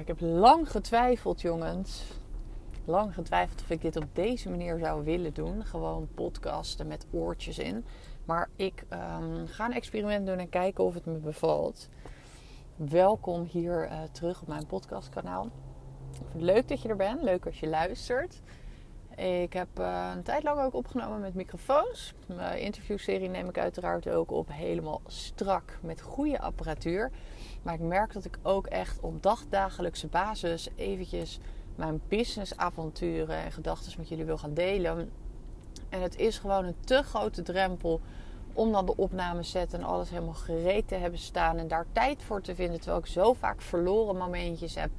ik heb lang getwijfeld, jongens. Lang getwijfeld of ik dit op deze manier zou willen doen. Gewoon podcasten met oortjes in. Maar ik um, ga een experiment doen en kijken of het me bevalt. Welkom hier uh, terug op mijn podcastkanaal. Leuk dat je er bent. Leuk als je luistert. Ik heb uh, een tijd lang ook opgenomen met microfoons. Mijn interviewserie neem ik uiteraard ook op helemaal strak met goede apparatuur. Maar ik merk dat ik ook echt op dagdagelijkse basis eventjes mijn businessavonturen en gedachten met jullie wil gaan delen. En het is gewoon een te grote drempel om dan de opname zetten en alles helemaal gereed te hebben staan en daar tijd voor te vinden. Terwijl ik zo vaak verloren momentjes heb.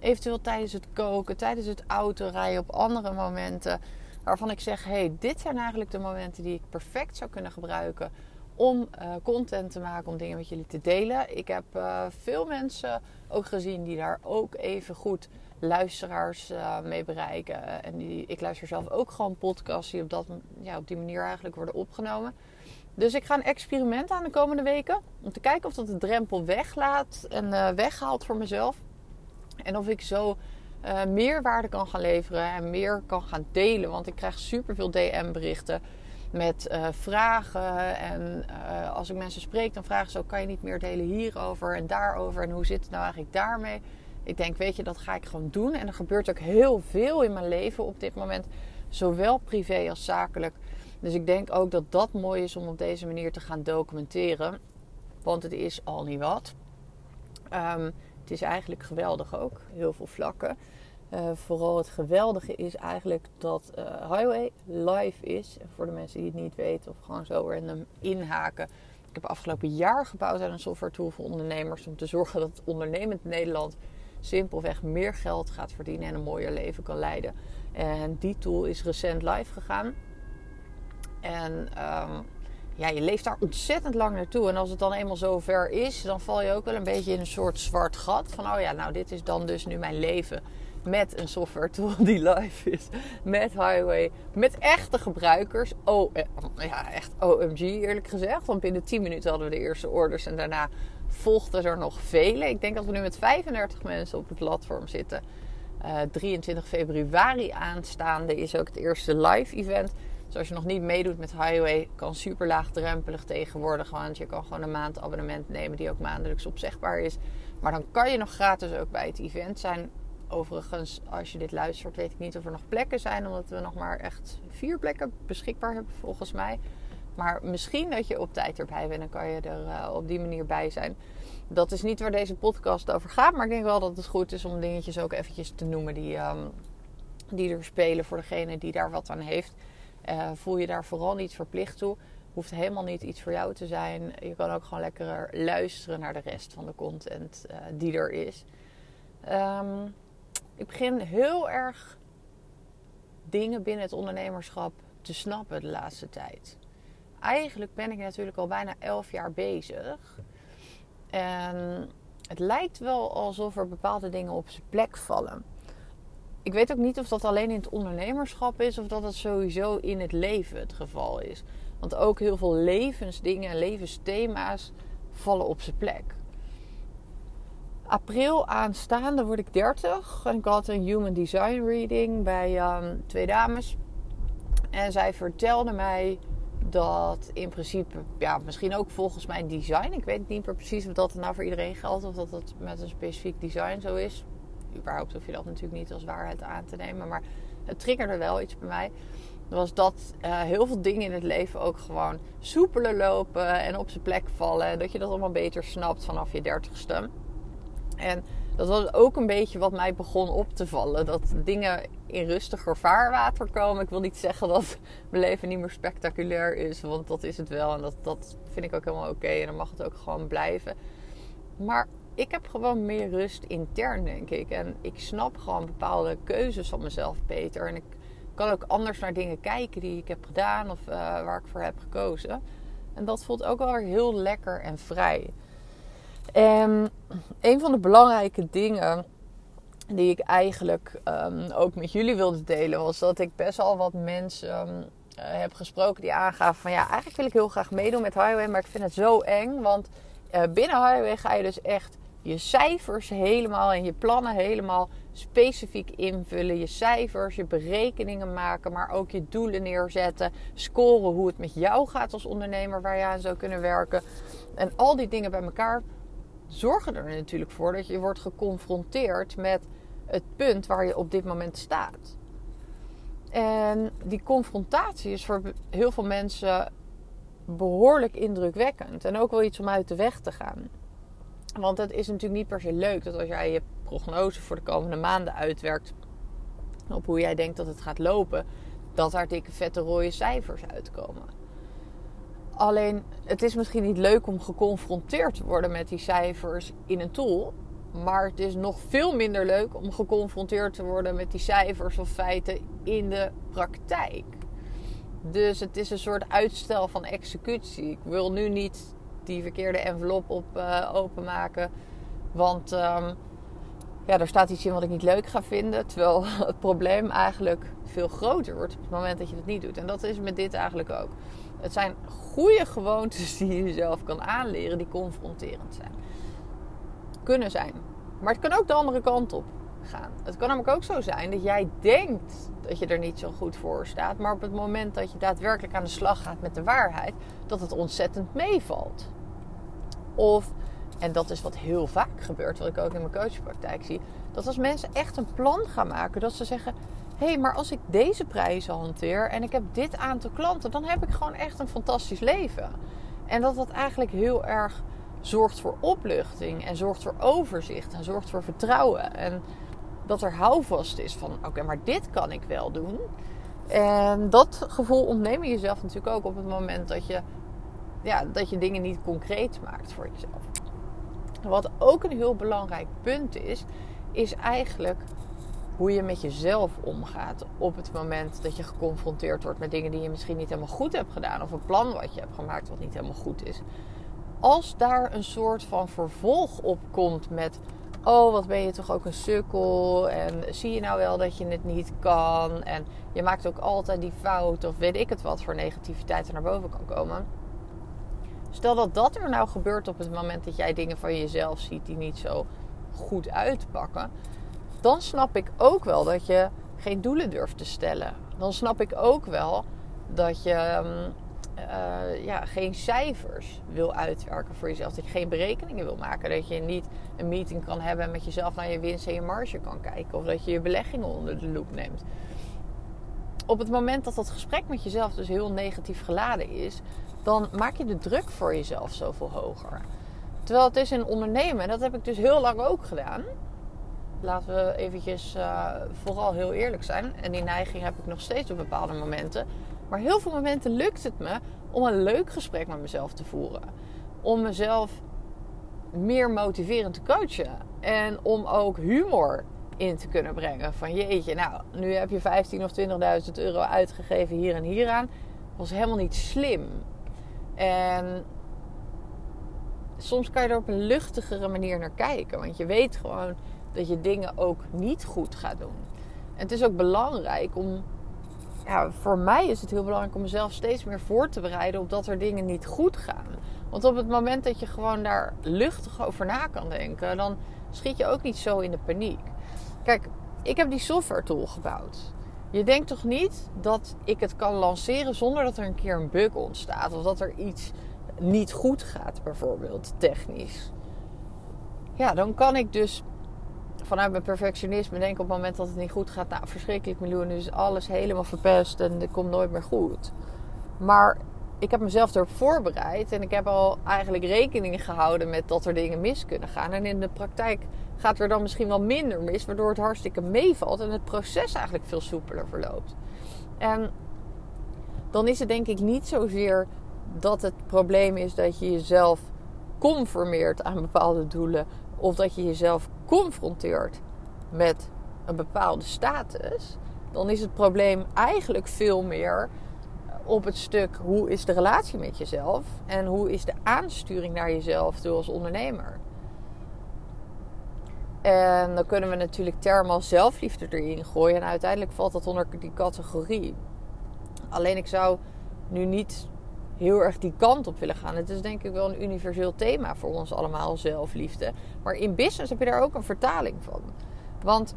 Eventueel tijdens het koken, tijdens het autorijden, op andere momenten. Waarvan ik zeg: hey, dit zijn eigenlijk de momenten die ik perfect zou kunnen gebruiken om uh, content te maken, om dingen met jullie te delen. Ik heb uh, veel mensen ook gezien die daar ook even goed luisteraars uh, mee bereiken. En die, ik luister zelf ook gewoon podcasts die op, dat, ja, op die manier eigenlijk worden opgenomen. Dus ik ga een experiment aan de komende weken. Om te kijken of dat de drempel weglaat en weghaalt voor mezelf. En of ik zo meer waarde kan gaan leveren en meer kan gaan delen. Want ik krijg superveel DM-berichten met uh, vragen. En uh, als ik mensen spreek, dan vragen ze ook: kan je niet meer delen hierover en daarover? En hoe zit het nou eigenlijk daarmee? Ik denk, weet je, dat ga ik gewoon doen. En er gebeurt ook heel veel in mijn leven op dit moment, zowel privé als zakelijk. Dus ik denk ook dat dat mooi is om op deze manier te gaan documenteren. Want het is al niet wat. Um, het is eigenlijk geweldig ook, heel veel vlakken. Uh, vooral het geweldige is eigenlijk dat uh, Highway live is. Voor de mensen die het niet weten of gewoon zo random inhaken. Ik heb afgelopen jaar gebouwd aan een software tool voor ondernemers. Om te zorgen dat ondernemend Nederland simpelweg meer geld gaat verdienen en een mooier leven kan leiden. En die tool is recent live gegaan. En um, ja, je leeft daar ontzettend lang naartoe. En als het dan eenmaal zover is, dan val je ook wel een beetje in een soort zwart gat. Van oh ja, nou dit is dan dus nu mijn leven met een software tool die live is. Met Highway. Met echte gebruikers. Oh, ja, echt OMG eerlijk gezegd. Want binnen 10 minuten hadden we de eerste orders. En daarna volgden er nog vele. Ik denk dat we nu met 35 mensen op het platform zitten. Uh, eh, 23 februari aanstaande is ook het eerste live event. Dus als je nog niet meedoet met Highway, kan super laagdrempelig tegenwoordig. Want je kan gewoon een maand abonnement nemen die ook maandelijks opzegbaar is. Maar dan kan je nog gratis ook bij het event zijn. Overigens, als je dit luistert, weet ik niet of er nog plekken zijn, omdat we nog maar echt vier plekken beschikbaar hebben, volgens mij. Maar misschien dat je op tijd erbij bent, dan kan je er uh, op die manier bij zijn. Dat is niet waar deze podcast over gaat, maar ik denk wel dat het goed is om dingetjes ook eventjes te noemen die, um, die er spelen voor degene die daar wat aan heeft. Uh, voel je daar vooral niet verplicht toe. Hoeft helemaal niet iets voor jou te zijn. Je kan ook gewoon lekker luisteren naar de rest van de content uh, die er is. Um, ik begin heel erg dingen binnen het ondernemerschap te snappen de laatste tijd. Eigenlijk ben ik natuurlijk al bijna elf jaar bezig. En het lijkt wel alsof er bepaalde dingen op zijn plek vallen. Ik weet ook niet of dat alleen in het ondernemerschap is of dat dat sowieso in het leven het geval is. Want ook heel veel levensdingen en levensthema's vallen op zijn plek april aanstaande word ik 30. En ik had een human design reading bij um, twee dames. En zij vertelde mij dat in principe, ja, misschien ook volgens mijn design. Ik weet niet meer precies of dat nou voor iedereen geldt of dat het met een specifiek design zo is. Überhaupt hoef je dat natuurlijk niet als waarheid aan te nemen. Maar het triggerde wel iets bij mij. Was dat uh, heel veel dingen in het leven ook gewoon soepeler lopen en op zijn plek vallen. Dat je dat allemaal beter snapt vanaf je dertigste. En dat was ook een beetje wat mij begon op te vallen. Dat dingen in rustiger vaarwater komen. Ik wil niet zeggen dat mijn leven niet meer spectaculair is. Want dat is het wel. En dat, dat vind ik ook helemaal oké. En dan mag het ook gewoon blijven. Maar ik heb gewoon meer rust intern, denk ik. En ik snap gewoon bepaalde keuzes van mezelf beter. En ik kan ook anders naar dingen kijken die ik heb gedaan. Of uh, waar ik voor heb gekozen. En dat voelt ook wel heel lekker en vrij. En een van de belangrijke dingen die ik eigenlijk um, ook met jullie wilde delen, was dat ik best wel wat mensen um, heb gesproken die aangaven van ja, eigenlijk wil ik heel graag meedoen met Highway, maar ik vind het zo eng. Want uh, binnen Highway ga je dus echt je cijfers helemaal en je plannen helemaal specifiek invullen. Je cijfers, je berekeningen maken, maar ook je doelen neerzetten. Scoren hoe het met jou gaat als ondernemer, waar je aan zou kunnen werken. En al die dingen bij elkaar zorgen er natuurlijk voor dat je wordt geconfronteerd met het punt waar je op dit moment staat. En die confrontatie is voor heel veel mensen behoorlijk indrukwekkend. En ook wel iets om uit de weg te gaan. Want het is natuurlijk niet per se leuk dat als jij je prognose voor de komende maanden uitwerkt op hoe jij denkt dat het gaat lopen, dat daar dikke vette rode cijfers uitkomen. Alleen het is misschien niet leuk om geconfronteerd te worden met die cijfers in een tool. Maar het is nog veel minder leuk om geconfronteerd te worden met die cijfers of feiten in de praktijk. Dus het is een soort uitstel van executie. Ik wil nu niet die verkeerde envelop op uh, openmaken. Want um, ja, er staat iets in wat ik niet leuk ga vinden. Terwijl het probleem eigenlijk veel groter wordt op het moment dat je het niet doet. En dat is met dit eigenlijk ook. Het zijn goede gewoontes die je jezelf kan aanleren, die confronterend zijn. Kunnen zijn. Maar het kan ook de andere kant op gaan. Het kan namelijk ook zo zijn dat jij denkt dat je er niet zo goed voor staat, maar op het moment dat je daadwerkelijk aan de slag gaat met de waarheid, dat het ontzettend meevalt. Of, en dat is wat heel vaak gebeurt, wat ik ook in mijn coachpraktijk zie, dat als mensen echt een plan gaan maken, dat ze zeggen: hé, hey, maar als ik deze prijzen hanteer en ik heb dit aantal klanten, dan heb ik gewoon echt een fantastisch leven. En dat dat eigenlijk heel erg zorgt voor opluchting en zorgt voor overzicht en zorgt voor vertrouwen. En dat er houvast is van oké, maar dit kan ik wel doen. En dat gevoel ontneem je jezelf natuurlijk ook op het moment dat je, ja, dat je dingen niet concreet maakt voor jezelf. Wat ook een heel belangrijk punt is, is eigenlijk hoe je met jezelf omgaat op het moment dat je geconfronteerd wordt met dingen die je misschien niet helemaal goed hebt gedaan of een plan wat je hebt gemaakt wat niet helemaal goed is. Als daar een soort van vervolg op komt met oh wat ben je toch ook een sukkel en zie je nou wel dat je het niet kan en je maakt ook altijd die fout of weet ik het wat voor negativiteit er naar boven kan komen. Stel dat dat er nou gebeurt op het moment dat jij dingen van jezelf ziet die niet zo goed uitpakken, dan snap ik ook wel dat je geen doelen durft te stellen. Dan snap ik ook wel dat je ehm, uh, ja, geen cijfers wil uitwerken voor jezelf. Dat je geen berekeningen wil maken. Dat je niet een meeting kan hebben en met jezelf naar je winst en je marge kan kijken. Of dat je je beleggingen onder de loep neemt. Op het moment dat dat gesprek met jezelf dus heel negatief geladen is, dan maak je de druk voor jezelf zoveel hoger. Terwijl het is in ondernemen, en dat heb ik dus heel lang ook gedaan. Laten we eventjes uh, vooral heel eerlijk zijn. En die neiging heb ik nog steeds op bepaalde momenten maar heel veel momenten lukt het me om een leuk gesprek met mezelf te voeren. Om mezelf meer motiverend te coachen. En om ook humor in te kunnen brengen. Van jeetje, nou, nu heb je 15 of 20.000 euro uitgegeven hier en hier aan. was helemaal niet slim. En soms kan je er op een luchtigere manier naar kijken. Want je weet gewoon dat je dingen ook niet goed gaat doen. En het is ook belangrijk om ja, voor mij is het heel belangrijk om mezelf steeds meer voor te bereiden op dat er dingen niet goed gaan. Want op het moment dat je gewoon daar luchtig over na kan denken, dan schiet je ook niet zo in de paniek. Kijk, ik heb die software tool gebouwd. Je denkt toch niet dat ik het kan lanceren zonder dat er een keer een bug ontstaat of dat er iets niet goed gaat, bijvoorbeeld technisch. Ja, dan kan ik dus vanuit mijn perfectionisme denk ik op het moment dat het niet goed gaat, nou verschrikkelijk miljoen, is alles helemaal verpest en het komt nooit meer goed. Maar ik heb mezelf erop voorbereid en ik heb al eigenlijk rekening gehouden met dat er dingen mis kunnen gaan. En in de praktijk gaat er dan misschien wel minder mis, waardoor het hartstikke meevalt en het proces eigenlijk veel soepeler verloopt. En dan is het denk ik niet zozeer dat het probleem is dat je jezelf conformeert aan bepaalde doelen of dat je jezelf confronteert met een bepaalde status, dan is het probleem eigenlijk veel meer op het stuk hoe is de relatie met jezelf en hoe is de aansturing naar jezelf door als ondernemer. En dan kunnen we natuurlijk termen zelfliefde erin gooien. En uiteindelijk valt dat onder die categorie. Alleen ik zou nu niet heel erg die kant op willen gaan. Het is denk ik wel een universeel thema voor ons allemaal, zelfliefde. Maar in business heb je daar ook een vertaling van. Want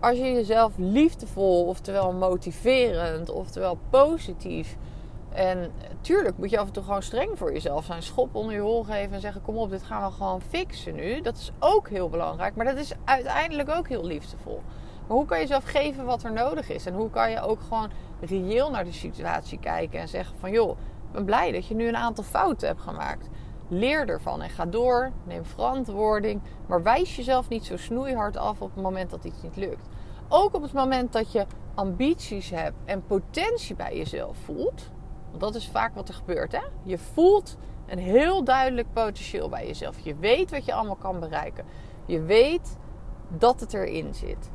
als je jezelf liefdevol, oftewel motiverend, oftewel positief. En tuurlijk moet je af en toe gewoon streng voor jezelf zijn. Schop onder je hol geven en zeggen: Kom op, dit gaan we gewoon fixen nu. Dat is ook heel belangrijk. Maar dat is uiteindelijk ook heel liefdevol. Maar hoe kan je jezelf geven wat er nodig is? En hoe kan je ook gewoon reëel naar de situatie kijken en zeggen: van joh, ben blij dat je nu een aantal fouten hebt gemaakt. Leer ervan en ga door. Neem verantwoording. Maar wijs jezelf niet zo snoeihard af op het moment dat iets niet lukt. Ook op het moment dat je ambities hebt en potentie bij jezelf voelt. Want dat is vaak wat er gebeurt. Hè? Je voelt een heel duidelijk potentieel bij jezelf. Je weet wat je allemaal kan bereiken. Je weet dat het erin zit.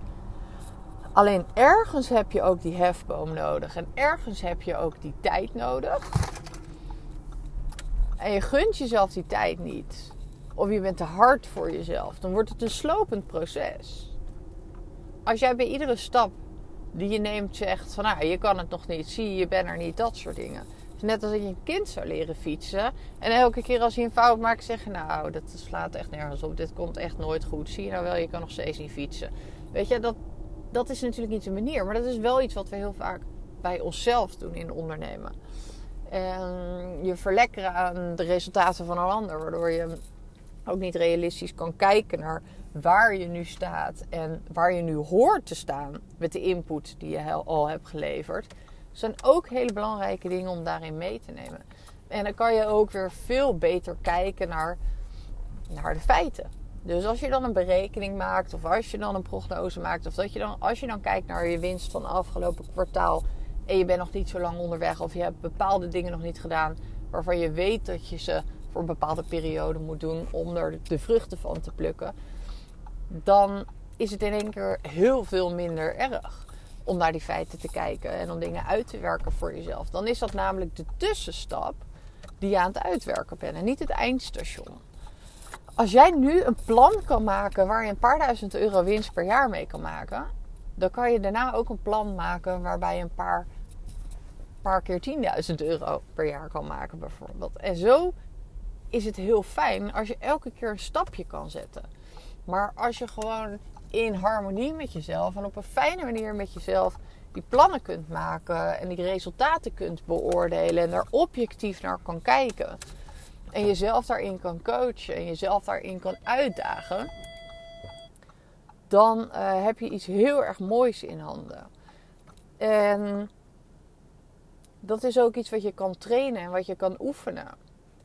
Alleen ergens heb je ook die hefboom nodig. En ergens heb je ook die tijd nodig en je gunt jezelf die tijd niet, of je bent te hard voor jezelf, dan wordt het een slopend proces. Als jij bij iedere stap die je neemt zegt van nou, je kan het nog niet, zie je, bent er niet, dat soort dingen. Net als dat je een kind zou leren fietsen. En elke keer als hij een fout maakt, zeg je nou, dat slaat echt nergens op. Dit komt echt nooit goed. Zie je nou wel, je kan nog steeds niet fietsen. Weet je, dat, dat is natuurlijk niet de manier. Maar dat is wel iets wat we heel vaak bij onszelf doen in ondernemen. En je verlekkeren aan de resultaten van een ander. Waardoor je ook niet realistisch kan kijken naar waar je nu staat en waar je nu hoort te staan met de input die je al hebt geleverd. Zijn ook hele belangrijke dingen om daarin mee te nemen. En dan kan je ook weer veel beter kijken naar, naar de feiten. Dus als je dan een berekening maakt, of als je dan een prognose maakt, of dat je dan, als je dan kijkt naar je winst van afgelopen kwartaal en je bent nog niet zo lang onderweg of je hebt bepaalde dingen nog niet gedaan waarvan je weet dat je ze voor een bepaalde periode moet doen om er de vruchten van te plukken, dan is het in één keer heel veel minder erg om naar die feiten te kijken en om dingen uit te werken voor jezelf. Dan is dat namelijk de tussenstap die je aan het uitwerken bent en niet het eindstation. Als jij nu een plan kan maken waar je een paar duizend euro winst per jaar mee kan maken, dan kan je daarna ook een plan maken waarbij je een paar, paar keer 10.000 euro per jaar kan maken, bijvoorbeeld. En zo is het heel fijn als je elke keer een stapje kan zetten. Maar als je gewoon in harmonie met jezelf en op een fijne manier met jezelf die plannen kunt maken en die resultaten kunt beoordelen en daar objectief naar kan kijken. En jezelf daarin kan coachen en jezelf daarin kan uitdagen dan uh, heb je iets heel erg moois in handen. En dat is ook iets wat je kan trainen en wat je kan oefenen.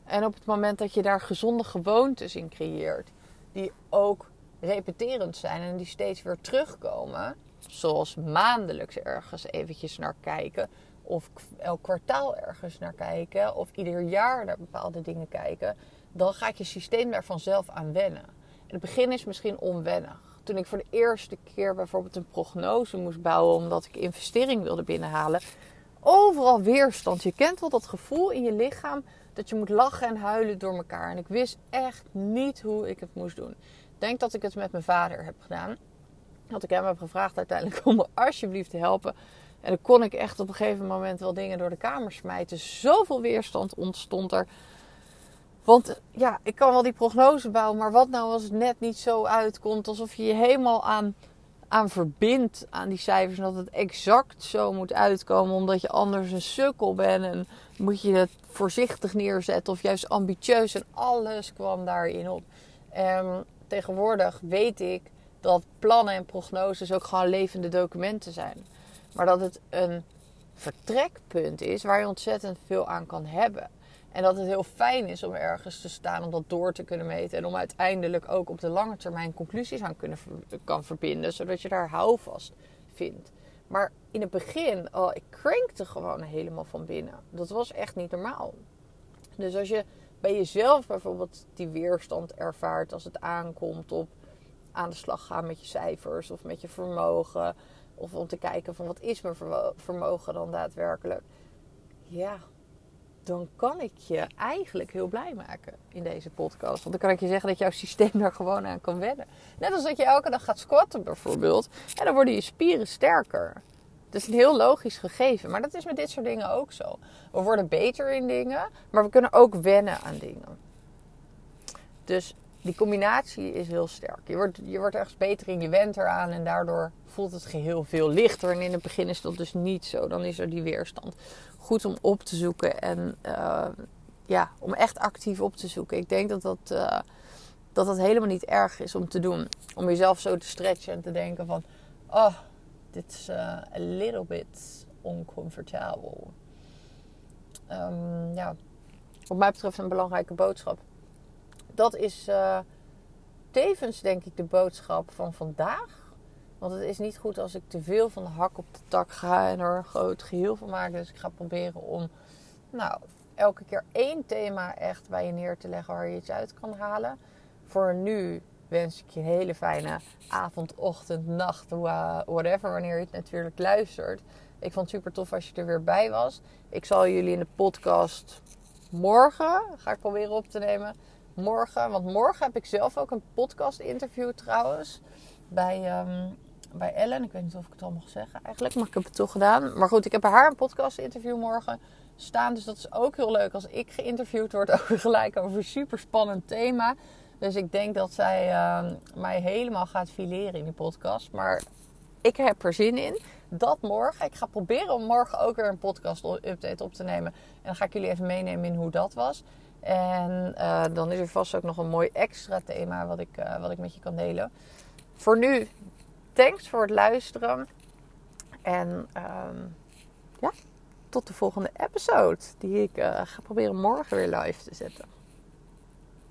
En op het moment dat je daar gezonde gewoontes in creëert, die ook repeterend zijn en die steeds weer terugkomen, zoals maandelijks ergens eventjes naar kijken, of elk kwartaal ergens naar kijken, of ieder jaar naar bepaalde dingen kijken, dan gaat je systeem daar vanzelf aan wennen. In het begin is misschien onwennig toen ik voor de eerste keer bijvoorbeeld een prognose moest bouwen omdat ik investering wilde binnenhalen, overal weerstand. Je kent wel dat gevoel in je lichaam dat je moet lachen en huilen door elkaar. En ik wist echt niet hoe ik het moest doen. Ik denk dat ik het met mijn vader heb gedaan. Dat ik hem heb gevraagd uiteindelijk om me alsjeblieft te helpen. En dan kon ik echt op een gegeven moment wel dingen door de kamer smijten. Zoveel weerstand ontstond er. Want ja, ik kan wel die prognose bouwen, maar wat nou als het net niet zo uitkomt alsof je je helemaal aan, aan verbindt aan die cijfers dat het exact zo moet uitkomen omdat je anders een sukkel bent en moet je het voorzichtig neerzetten of juist ambitieus en alles kwam daarin op. En tegenwoordig weet ik dat plannen en prognoses ook gewoon levende documenten zijn. Maar dat het een vertrekpunt is waar je ontzettend veel aan kan hebben. En dat het heel fijn is om ergens te staan, om dat door te kunnen meten. En om uiteindelijk ook op de lange termijn conclusies aan kunnen, kan verbinden. Zodat je daar houvast vindt. Maar in het begin, oh, ik krankte gewoon helemaal van binnen. Dat was echt niet normaal. Dus als je bij jezelf bijvoorbeeld die weerstand ervaart als het aankomt op aan de slag gaan met je cijfers of met je vermogen. Of om te kijken van wat is mijn vermogen dan daadwerkelijk. Ja, dan kan ik je eigenlijk heel blij maken in deze podcast. Want dan kan ik je zeggen dat jouw systeem daar gewoon aan kan wennen. Net als dat je elke dag gaat squatten bijvoorbeeld. En dan worden je spieren sterker. Dat is een heel logisch gegeven. Maar dat is met dit soort dingen ook zo. We worden beter in dingen, maar we kunnen ook wennen aan dingen. Dus die combinatie is heel sterk. Je wordt, je wordt ergens beter in, je went eraan en daardoor voelt het geheel veel lichter. En in het begin is dat dus niet zo. Dan is er die weerstand. Goed om op te zoeken en uh, ja, om echt actief op te zoeken. Ik denk dat dat, uh, dat dat helemaal niet erg is om te doen. Om jezelf zo te stretchen en te denken van... Oh, dit is uh, a little bit uncomfortable. Um, ja, wat mij betreft een belangrijke boodschap. Dat is tevens denk ik de boodschap van vandaag. Want het is niet goed als ik te veel van de hak op de tak ga en er een groot geheel van maak. Dus ik ga proberen om nou, elke keer één thema echt bij je neer te leggen waar je iets uit kan halen. Voor nu wens ik je een hele fijne avond, ochtend, nacht, whatever, wanneer je het natuurlijk luistert. Ik vond het super tof als je er weer bij was. Ik zal jullie in de podcast morgen, ga ik proberen op te nemen. Morgen, want morgen heb ik zelf ook een podcast interview trouwens. Bij, um, bij Ellen. Ik weet niet of ik het al mag zeggen eigenlijk, maar ik heb het toch gedaan. Maar goed, ik heb haar een podcast interview morgen staan. Dus dat is ook heel leuk als ik geïnterviewd word over gelijk over een super spannend thema. Dus ik denk dat zij uh, mij helemaal gaat fileren in die podcast. Maar ik heb er zin in. Dat morgen. Ik ga proberen om morgen ook weer een podcast update op te nemen. En dan ga ik jullie even meenemen in hoe dat was. En uh, dan is er vast ook nog een mooi extra thema wat ik, uh, wat ik met je kan delen. Voor nu, thanks voor het luisteren. En um, ja, tot de volgende episode. Die ik uh, ga proberen morgen weer live te zetten.